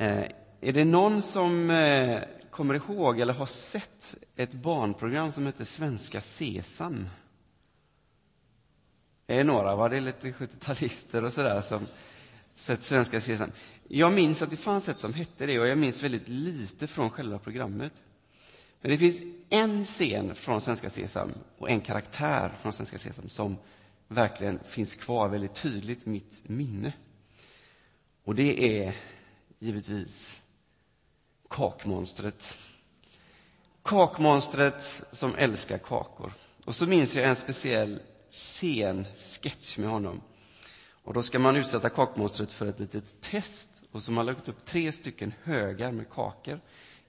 Eh, är det någon som eh, kommer ihåg eller har sett ett barnprogram som heter Svenska Sesam? Det är några, va? Det är lite 70-talister och sådär som sett Svenska Sesam. Jag minns att det fanns ett som hette det och jag minns väldigt lite från själva programmet. Men det finns en scen från Svenska Sesam och en karaktär från Svenska Sesam som verkligen finns kvar väldigt tydligt i mitt minne. Och det är givetvis kakmonstret. Kakmonstret som älskar kakor. Och så minns jag en speciell scen, sketch med honom. Och då ska man utsätta kakmonstret för ett litet test. Och så har man lagt upp tre stycken högar med kakor.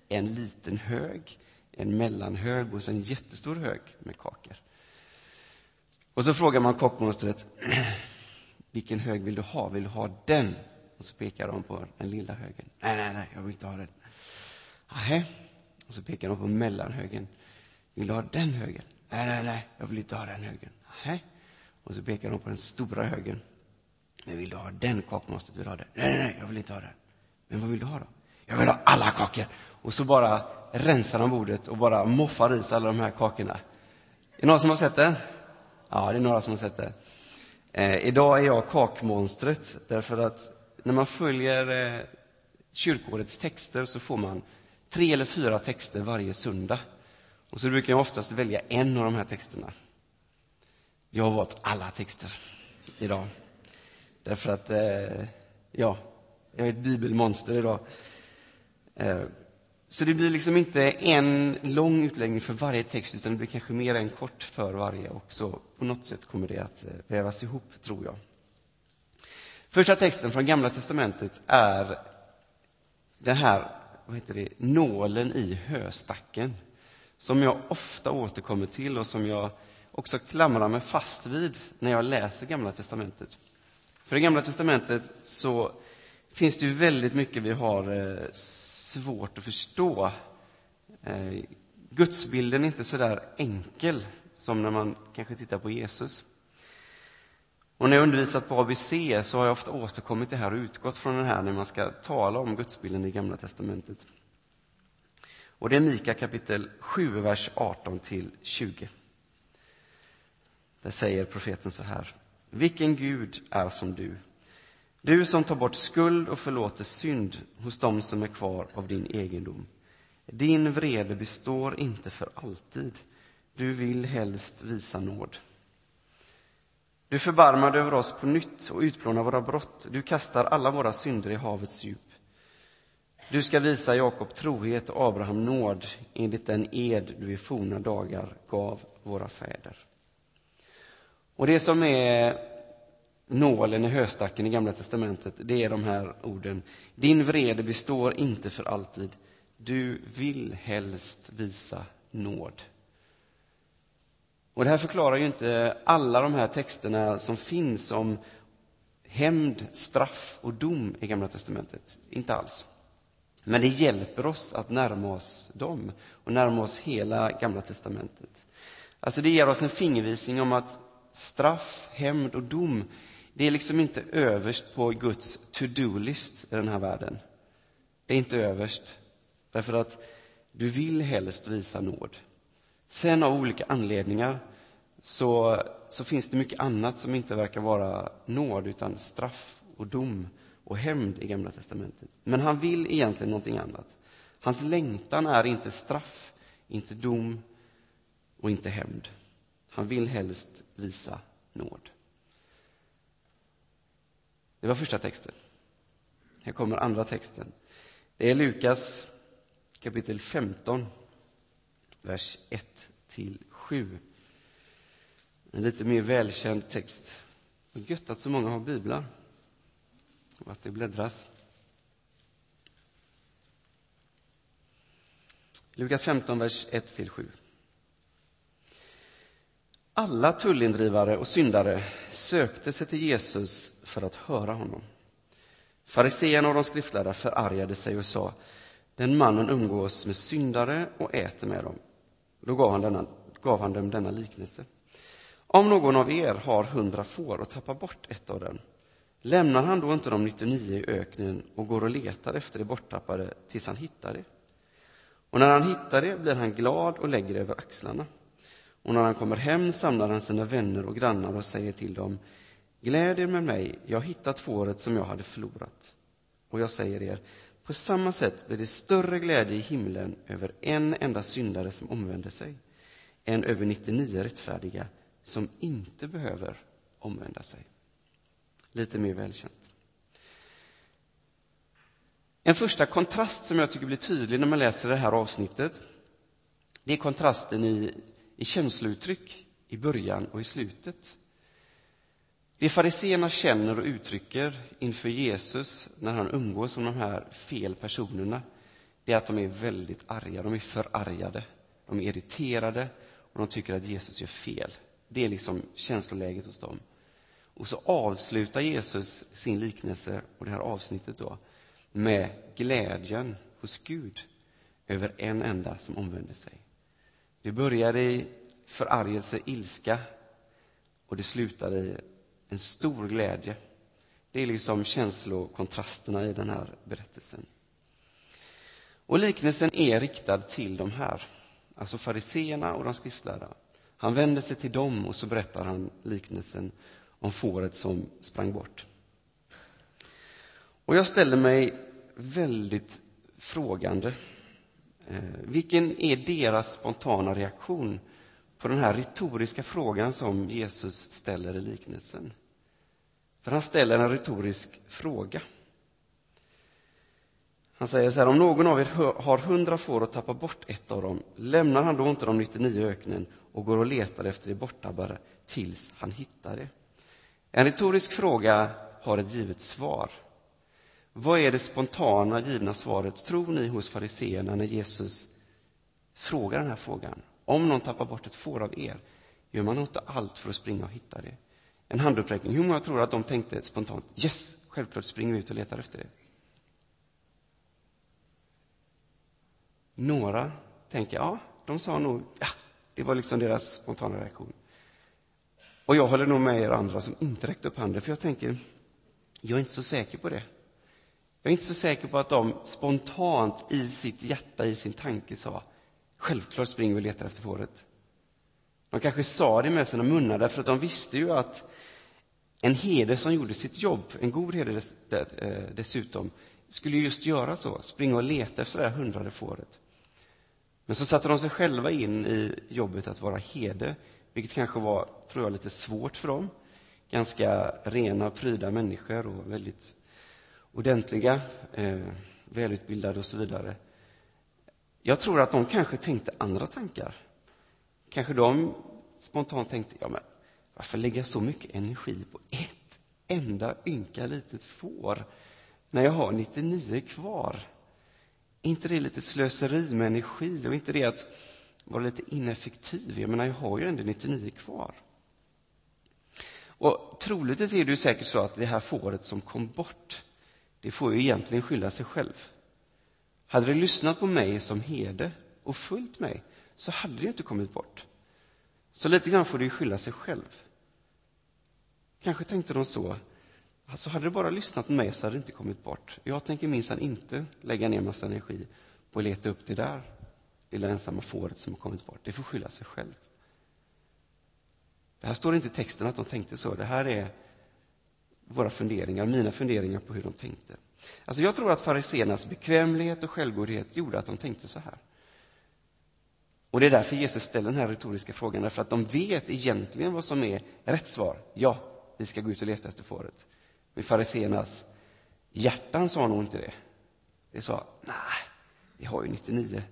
En liten hög, en mellanhög och en jättestor hög med kakor. Och så frågar man kakmonstret, vilken hög vill du ha? Vill du ha den? Och så pekar de på den lilla högen. Nej, nej, nej, jag vill inte ha den. Aha. Och så pekar de på mellanhögen. Vill du ha den högen? Nej, nej, nej, jag vill inte ha den högen. Aha. Och så pekar de på den stora högen. Men vill du ha den kakmonstret? Vill du ha den? Nej, nej, nej, jag vill inte ha den. Men vad vill du ha då? Jag vill ha alla kakor. Och så bara rensar de bordet och bara moffar i sig alla de här kakorna. Är det någon som har sett det? Ja, det är några som har sett det. Eh, idag är jag kakmonstret, därför att när man följer eh, kyrkårets texter så får man tre eller fyra texter varje söndag. Och så brukar jag oftast välja en av de här texterna. Jag har valt alla texter idag. Därför att, eh, ja, jag är ett bibelmonster idag. Eh, så det blir liksom inte en lång utläggning för varje text, utan det blir kanske mer en kort för varje. Och så på något sätt kommer det att eh, vävas ihop, tror jag. Första texten från Gamla testamentet är den här, vad heter det, nålen i höstacken. Som jag ofta återkommer till och som jag också klamrar mig fast vid när jag läser Gamla testamentet. För i Gamla testamentet så finns det ju väldigt mycket vi har eh, svårt att förstå. Eh, Gudsbilden är inte så där enkel som när man kanske tittar på Jesus. Och när jag undervisat på ABC så har jag ofta återkommit det här och utgått från det här när man ska tala om gudsbilden i Gamla testamentet. Och det är Mika kapitel 7, vers 18 till 20. Där säger profeten så här. Vilken Gud är som du, du som tar bort skuld och förlåter synd hos dem som är kvar av din egendom. Din vrede består inte för alltid. Du vill helst visa nåd. Du förbarmar dig över oss på nytt och utplånar våra brott. Du kastar alla våra synder i havets djup. Du ska visa Jakob trohet och Abraham nåd enligt den ed du i forna dagar gav våra fäder. Och det som är nålen i höstacken i Gamla testamentet, det är de här orden. Din vrede består inte för alltid. Du vill helst visa nåd. Och det här förklarar ju inte alla de här texterna som finns om hämnd, straff och dom i Gamla testamentet. Inte alls. Men det hjälper oss att närma oss dem och närma oss hela Gamla testamentet. Alltså det ger oss en fingervisning om att straff, hämnd och dom det är liksom inte överst på Guds to-do-list i den här världen. Det är inte överst, därför att du vill helst visa nåd. Sen av olika anledningar så, så finns det mycket annat som inte verkar vara nåd, utan straff och dom och hämnd i Gamla testamentet. Men han vill egentligen någonting annat. Hans längtan är inte straff, inte dom och inte hämnd. Han vill helst visa nåd. Det var första texten. Här kommer andra texten. Det är Lukas kapitel 15, vers 1 till 7. En lite mer välkänd text. Vad gött att så många har biblar och att det bläddras. Lukas 15, vers 1–7. Alla tullindrivare och syndare sökte sig till Jesus för att höra honom. Fariseerna och de skriftlärda förargade sig och sa den mannen umgås med syndare och äter med dem. Då gav han, denna, gav han dem denna liknelse. Om någon av er har hundra får och tappar bort ett av dem, Lämnar han då inte de 99 i öknen och går och letar efter det borttappade tills han hittar det? Och när han hittar det blir han glad och lägger det över axlarna. Och när han kommer hem samlar han sina vänner och grannar och säger till dem Gläd er med mig, jag har hittat fåret som jag hade förlorat. Och jag säger er, på samma sätt blir det större glädje i himlen över en enda syndare som omvänder sig än över 99 rättfärdiga som inte behöver omvända sig. Lite mer välkänt. En första kontrast som jag tycker blir tydlig när man läser det här avsnittet det är kontrasten i, i känslouttryck i början och i slutet. Det fariseerna känner och uttrycker inför Jesus när han umgås med de här fel personerna, det är att de är väldigt arga, de är förargade, de är irriterade och de tycker att Jesus gör fel. Det är liksom känsloläget hos dem. Och så avslutar Jesus sin liknelse och det här avsnittet då med glädjen hos Gud över en enda som omvänder sig. Det börjar i förargelse, ilska och det slutar i en stor glädje. Det är liksom känslokontrasterna i den här berättelsen. Och liknelsen är riktad till de här, alltså fariseerna och de skriftlärda. Han vänder sig till dem och så berättar han liknelsen om fåret som sprang bort. Och jag ställer mig väldigt frågande. Eh, vilken är deras spontana reaktion på den här retoriska frågan som Jesus ställer i liknelsen? För han ställer en retorisk fråga. Han säger så här, om någon av er har hundra får och tappar bort ett av dem, lämnar han då inte de 99 i öknen och går och letar efter det borttappade tills han hittar det? En retorisk fråga har ett givet svar. Vad är det spontana givna svaret, tror ni, hos fariseerna när Jesus frågar den här frågan? Om någon tappar bort ett får av er, gör man inte allt för att springa och hitta det? En handuppräckning. Hur många tror att de tänkte spontant, yes, självklart springer vi ut och letar efter det? Några tänker, ja, de sa nog, ja, det var liksom deras spontana reaktion. Och jag håller nog med er andra som inte räckte upp handen, för jag tänker, jag är inte så säker på det. Jag är inte så säker på att de spontant i sitt hjärta, i sin tanke sa, självklart springer vi och letar efter fåret. De kanske sa det med sina munnar, därför att de visste ju att en herde som gjorde sitt jobb, en god herde eh, dessutom, skulle just göra så, springa och leta efter det här hundrade fåret. Men så satte de sig själva in i jobbet att vara herde, vilket kanske var, tror jag, lite svårt för dem. Ganska rena, pryda människor och väldigt ordentliga, eh, välutbildade och så vidare. Jag tror att de kanske tänkte andra tankar. Kanske de spontant tänkte, ja men varför lägga så mycket energi på ett enda ynka litet får när jag har 99 kvar? Är inte det lite slöseri med energi och inte det att vara lite ineffektiv? Jag menar, jag har ju ändå 99 kvar. Och troligtvis är det ju säkert så att det här fåret som kom bort, det får ju egentligen skylla sig själv. Hade det lyssnat på mig som herde och följt mig så hade det ju inte kommit bort. Så lite grann får det ju skylla sig själv. Kanske tänkte de så. Alltså hade du bara lyssnat på mig så hade det inte kommit bort. Jag tänker minsann inte lägga ner massa energi på att leta upp det där lilla ensamma fåret som har kommit bort. Det får skylla sig själv. Det här står inte i texten att de tänkte så. Det här är våra funderingar, mina funderingar på hur de tänkte. Alltså jag tror att fariséernas bekvämlighet och självgodhet gjorde att de tänkte så här. Och det är därför Jesus ställer den här retoriska frågan, därför att de vet egentligen vad som är rätt svar. Ja, vi ska gå ut och leta efter fåret med fariseernas hjärtan sa nog inte det. Det sa, nej, vi har ju 99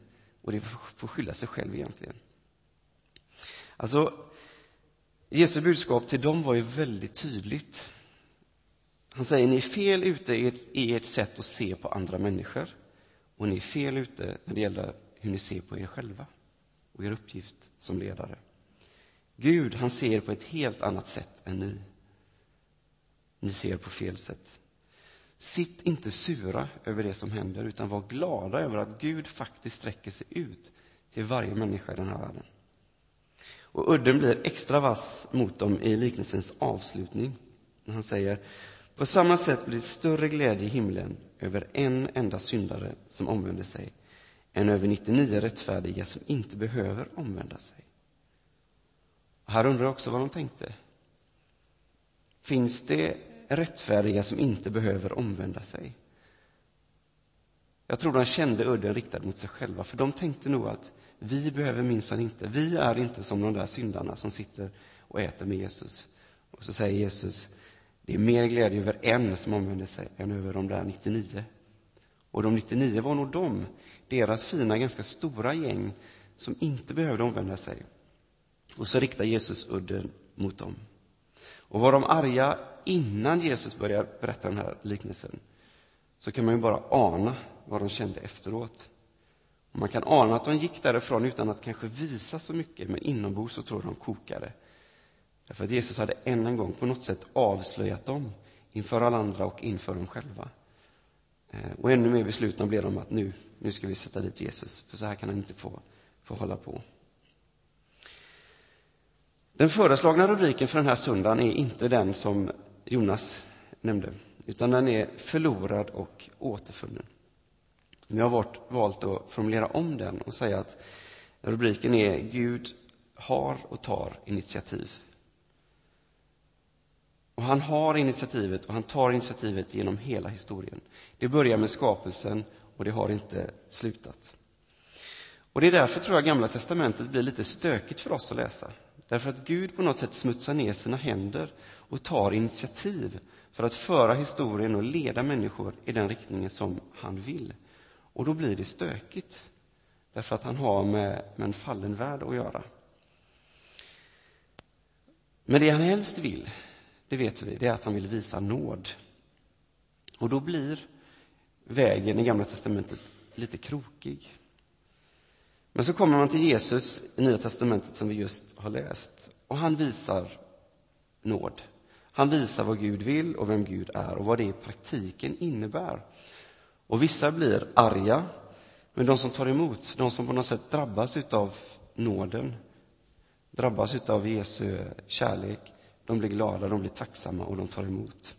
och det får skylla sig själv egentligen. Alltså, Jesu budskap till dem var ju väldigt tydligt. Han säger, ni är fel ute i ert sätt att se på andra människor och ni är fel ute när det gäller hur ni ser på er själva och er uppgift som ledare. Gud, han ser på ett helt annat sätt än ni. Ni ser på fel sätt. Sitt inte sura över det som händer, utan var glada över att Gud faktiskt sträcker sig ut till varje människa i den här världen. Och udden blir extra vass mot dem i liknelsens avslutning. När han säger, På samma sätt blir det större glädje i himlen över en enda syndare som omvänder sig än över 99 rättfärdiga som inte behöver omvända sig. Och här undrar jag också vad de tänkte. Finns det rättfärdiga som inte behöver omvända sig? Jag tror de kände udden riktad mot sig själva, för de tänkte nog att vi behöver minsann inte, vi är inte som de där syndarna som sitter och äter med Jesus. Och så säger Jesus, det är mer glädje över en som omvänder sig än över de där 99. Och de 99 var nog de, deras fina, ganska stora gäng som inte behövde omvända sig. Och så riktar Jesus udden mot dem. Och var de arga innan Jesus började berätta den här liknelsen så kan man ju bara ana vad de kände efteråt. Och man kan ana att de gick därifrån utan att kanske visa så mycket, men inombords så tror jag de kokade. Därför att Jesus hade än en gång på något sätt avslöjat dem inför alla andra och inför dem själva. Eh, och ännu mer beslutna blev de att nu, nu ska vi sätta dit Jesus, för så här kan han inte få, få hålla på. Den föreslagna rubriken för den här söndagen är inte den som Jonas nämnde, utan den är förlorad och återfunnen. Men jag har valt att formulera om den och säga att rubriken är Gud har och tar initiativ. Och han har initiativet och han tar initiativet genom hela historien. Det börjar med skapelsen och det har inte slutat. Och Det är därför tror jag Gamla testamentet blir lite stökigt för oss att läsa. Därför att Gud på något sätt smutsar ner sina händer och tar initiativ för att föra historien och leda människor i den riktningen som han vill. Och då blir det stökigt, därför att han har med, med en fallen värld att göra. Men det han helst vill, det vet vi, det är att han vill visa nåd. Och då blir vägen i Gamla testamentet lite krokig. Men så kommer man till Jesus i Nya testamentet som vi just har läst och han visar nåd. Han visar vad Gud vill och vem Gud är och vad det i praktiken innebär. Och vissa blir arga, men de som tar emot, de som på något sätt drabbas av nåden, drabbas av Jesu kärlek, de blir glada, de blir tacksamma och de tar emot.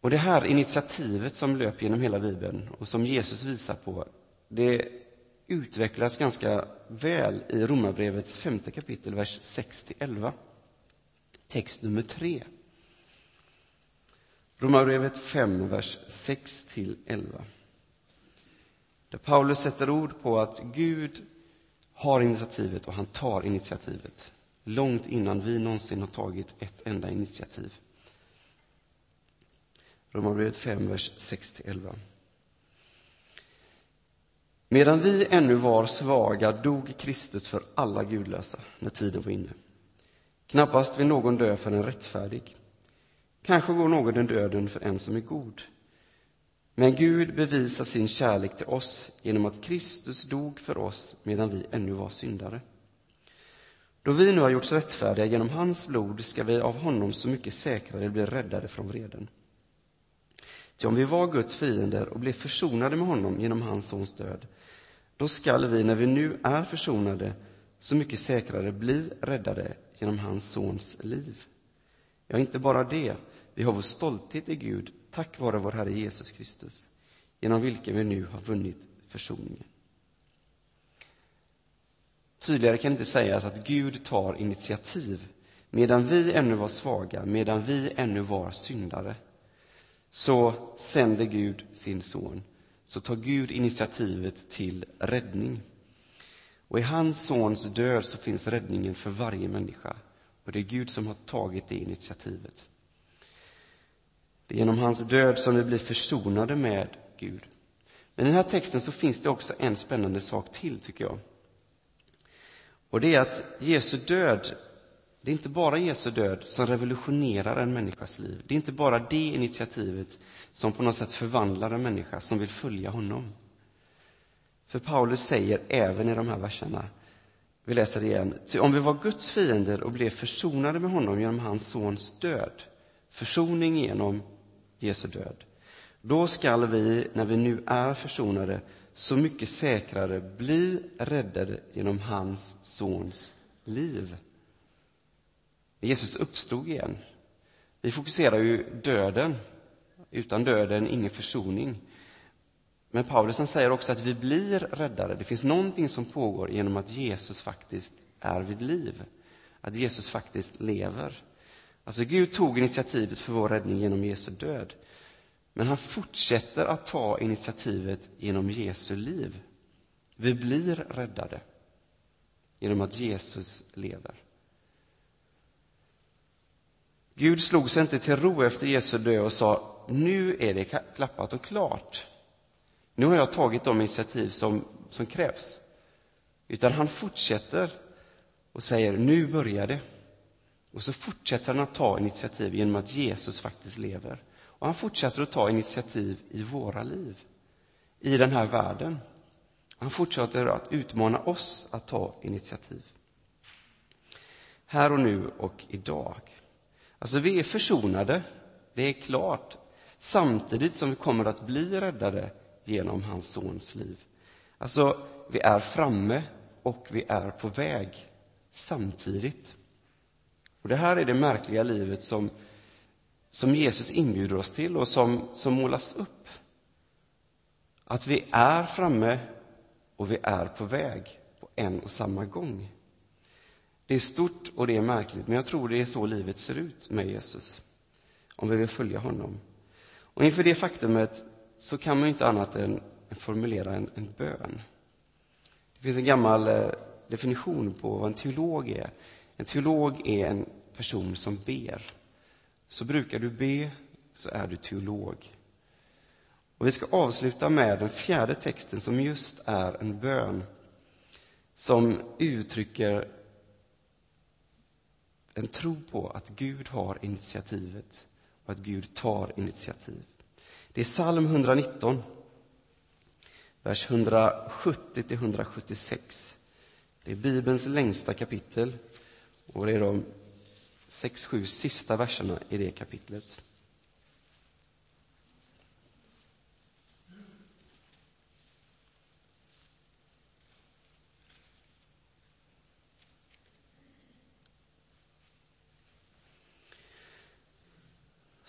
Och det här initiativet som löper genom hela Bibeln och som Jesus visar på, det utvecklas ganska väl i Romarbrevets femte kapitel, vers 6-11. Text nummer 3. Romarbrevet 5, vers 6-11. Där Paulus sätter ord på att Gud har initiativet och han tar initiativet långt innan vi någonsin har tagit ett enda initiativ. Romarbrevet 5, vers 6-11. Medan vi ännu var svaga dog Kristus för alla gudlösa när tiden var inne. Knappast vill någon dö för en rättfärdig. Kanske går någon den döden för en som är god. Men Gud bevisar sin kärlek till oss genom att Kristus dog för oss medan vi ännu var syndare. Då vi nu har gjorts rättfärdiga genom hans blod ska vi av honom så mycket säkrare bli räddade från vreden. Ty om vi var Guds fiender och blev försonade med honom genom hans sons död, då skall vi, när vi nu är försonade, så mycket säkrare bli räddade genom hans sons liv. Ja, inte bara det, vi har vår stolthet i Gud tack vare vår Herre Jesus Kristus, genom vilken vi nu har vunnit försoningen. Tydligare kan det inte sägas att Gud tar initiativ medan vi ännu var svaga, medan vi ännu var syndare. Så sänder Gud sin son. Så tar Gud initiativet till räddning. Och i hans sons död så finns räddningen för varje människa. Och det är Gud som har tagit det initiativet. Det är genom hans död som vi blir försonade med Gud. Men i den här texten så finns det också en spännande sak till, tycker jag. Och det är att Jesu död, det är inte bara Jesu död som revolutionerar en människas liv. Det är inte bara det initiativet som på något sätt förvandlar en människa som vill följa honom. För Paulus säger även i de här verserna, vi läser igen, Ty om vi var Guds fiender och blev försonade med honom genom hans sons död, försoning genom Jesu död, då skall vi, när vi nu är försonade, så mycket säkrare bli räddade genom hans sons liv. Jesus uppstod igen. Vi fokuserar ju döden. Utan döden, ingen försoning. Men Paulus han säger också att vi blir räddare. Det finns någonting som pågår genom att Jesus faktiskt är vid liv. Att Jesus faktiskt lever. Alltså Gud tog initiativet för vår räddning genom Jesu död. Men han fortsätter att ta initiativet genom Jesu liv. Vi blir räddade genom att Jesus lever. Gud slog sig inte till ro efter Jesu död och sa nu är det klappat och klart. Nu har jag tagit de initiativ som, som krävs. Utan han fortsätter och säger nu börjar det. Och så fortsätter han att ta initiativ genom att Jesus faktiskt lever. Och han fortsätter att ta initiativ i våra liv, i den här världen. Han fortsätter att utmana oss att ta initiativ. Här och nu och idag. Alltså, vi är försonade, det är klart, samtidigt som vi kommer att bli räddade genom hans sons liv. Alltså, vi är framme och vi är på väg samtidigt. Och Det här är det märkliga livet som, som Jesus inbjuder oss till och som, som målas upp. Att vi är framme och vi är på väg på en och samma gång. Det är stort och det är märkligt, men jag tror det är så livet ser ut med Jesus. Om vi vill följa honom. Och inför det faktumet så kan man inte annat än formulera en, en bön. Det finns en gammal eh, definition på vad en teolog är. En teolog är en person som ber. Så brukar du be, så är du teolog. Och vi ska avsluta med den fjärde texten som just är en bön som uttrycker en tro på att Gud har initiativet och att Gud tar initiativ. Det är psalm 119, vers 170-176. Det är Bibelns längsta kapitel och det är de sex, sju sista verserna i det kapitlet.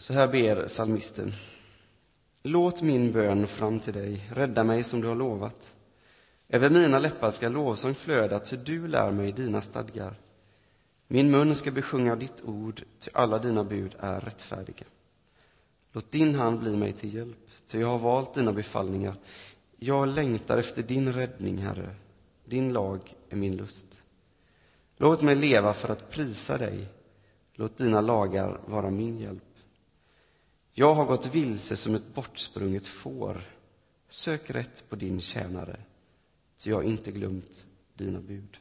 Så här ber salmisten. Låt min bön fram till dig, rädda mig som du har lovat. Över mina läppar ska lovsång flöda, ty du lär mig dina stadgar. Min mun ska besjunga ditt ord, ty alla dina bud är rättfärdiga. Låt din hand bli mig till hjälp, ty jag har valt dina befallningar. Jag längtar efter din räddning, Herre. Din lag är min lust. Låt mig leva för att prisa dig. Låt dina lagar vara min hjälp. Jag har gått vilse som ett bortsprunget får. Sök rätt på din tjänare, ty jag har inte glömt dina bud.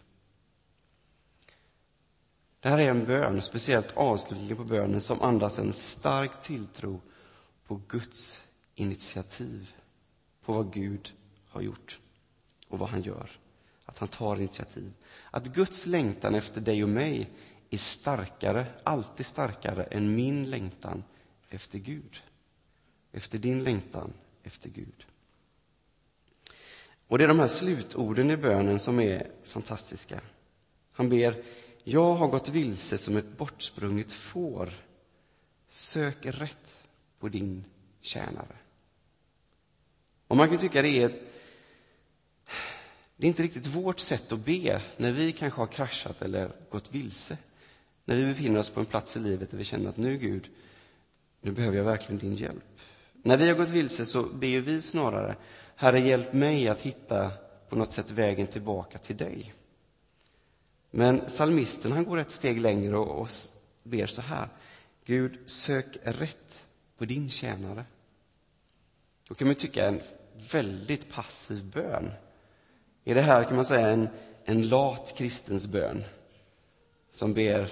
Det här är en bön, speciellt avslutningen på bönen, som andas en stark tilltro på Guds initiativ, på vad Gud har gjort och vad han gör. Att han tar initiativ. Att Guds längtan efter dig och mig är starkare, alltid starkare än min längtan efter Gud. Efter din längtan efter Gud. Och det är de här slutorden i bönen som är fantastiska. Han ber, jag har gått vilse som ett bortsprunget får. Sök rätt på din tjänare. Och man kan tycka det är det är inte riktigt vårt sätt att be när vi kanske har kraschat eller gått vilse. När vi befinner oss på en plats i livet där vi känner att nu Gud, nu behöver jag verkligen din hjälp. När vi har gått vilse så ber vi snarare, Herre hjälp mig att hitta på något sätt vägen tillbaka till dig. Men salmisten han går ett steg längre och, och ber så här. Gud, sök rätt på din tjänare. Då kan man tycka en väldigt passiv bön. Är det här kan man säga en, en lat kristens bön som ber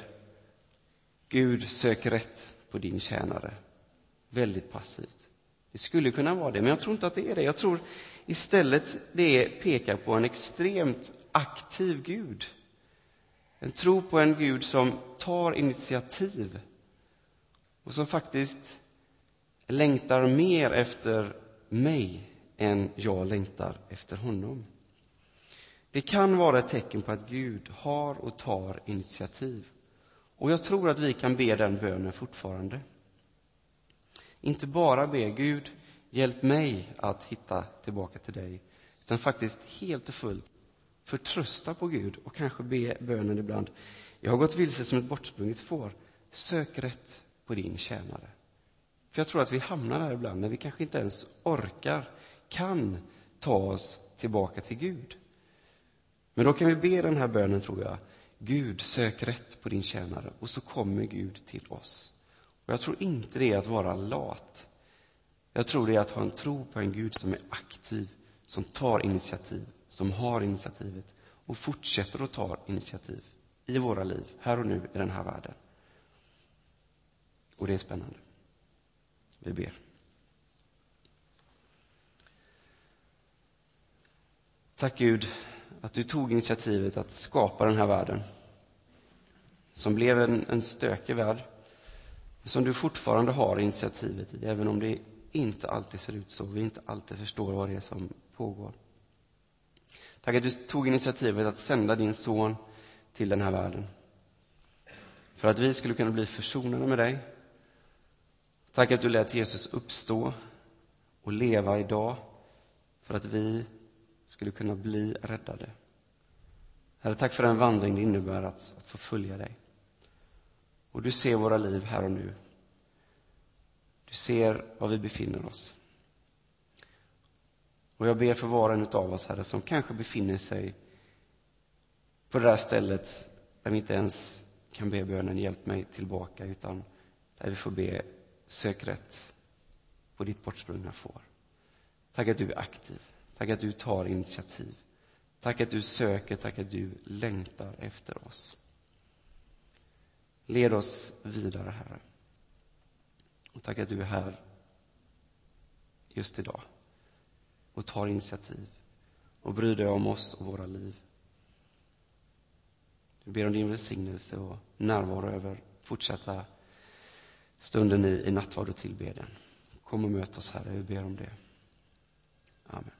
Gud, sök rätt på din tjänare. Väldigt passivt. Det skulle kunna vara det, men jag tror inte att det är det. Jag tror istället det pekar på en extremt aktiv Gud. En tro på en Gud som tar initiativ och som faktiskt längtar mer efter mig än jag längtar efter honom. Det kan vara ett tecken på att Gud har och tar initiativ och jag tror att vi kan be den bönen fortfarande. Inte bara be Gud, hjälp mig att hitta tillbaka till dig, utan faktiskt helt och fullt förtrösta på Gud och kanske be bönen ibland. Jag har gått vilse som ett bortsprunget får. Sök rätt på din tjänare. För jag tror att vi hamnar där ibland när vi kanske inte ens orkar, kan ta oss tillbaka till Gud. Men då kan vi be den här bönen, tror jag. Gud, sök rätt på din tjänare. Och så kommer Gud till oss. Och jag tror inte det är att vara lat. Jag tror det är att ha en tro på en Gud som är aktiv, som tar initiativ, som har initiativet och fortsätter att ta initiativ i våra liv, här och nu, i den här världen. Och det är spännande. Vi ber. Tack Gud att du tog initiativet att skapa den här världen. Som blev en, en stökig värld. Som du fortfarande har initiativet i, även om det inte alltid ser ut så. Vi inte alltid förstår vad det är som pågår. Tack att du tog initiativet att sända din son till den här världen. För att vi skulle kunna bli försonade med dig. Tack att du lät Jesus uppstå och leva idag för att vi skulle kunna bli räddade. Herre, tack för den vandring det innebär att, att få följa dig. Och du ser våra liv här och nu. Du ser var vi befinner oss. Och jag ber för var och en av oss, Herre, som kanske befinner sig på det där stället där vi inte ens kan be bönen hjälp mig tillbaka, utan där vi får be sök rätt på ditt bortsprungna får. Tack att du är aktiv. Tack att du tar initiativ. Tack att du söker, tack att du längtar efter oss. Led oss vidare, Herre. Och tack att du är här just idag och tar initiativ och bryr dig om oss och våra liv. Vi ber om din välsignelse och närvaro över fortsatta stunden i, i nattvard och tillbedjan. Kom och möt oss, Herre. Vi ber om det. Amen.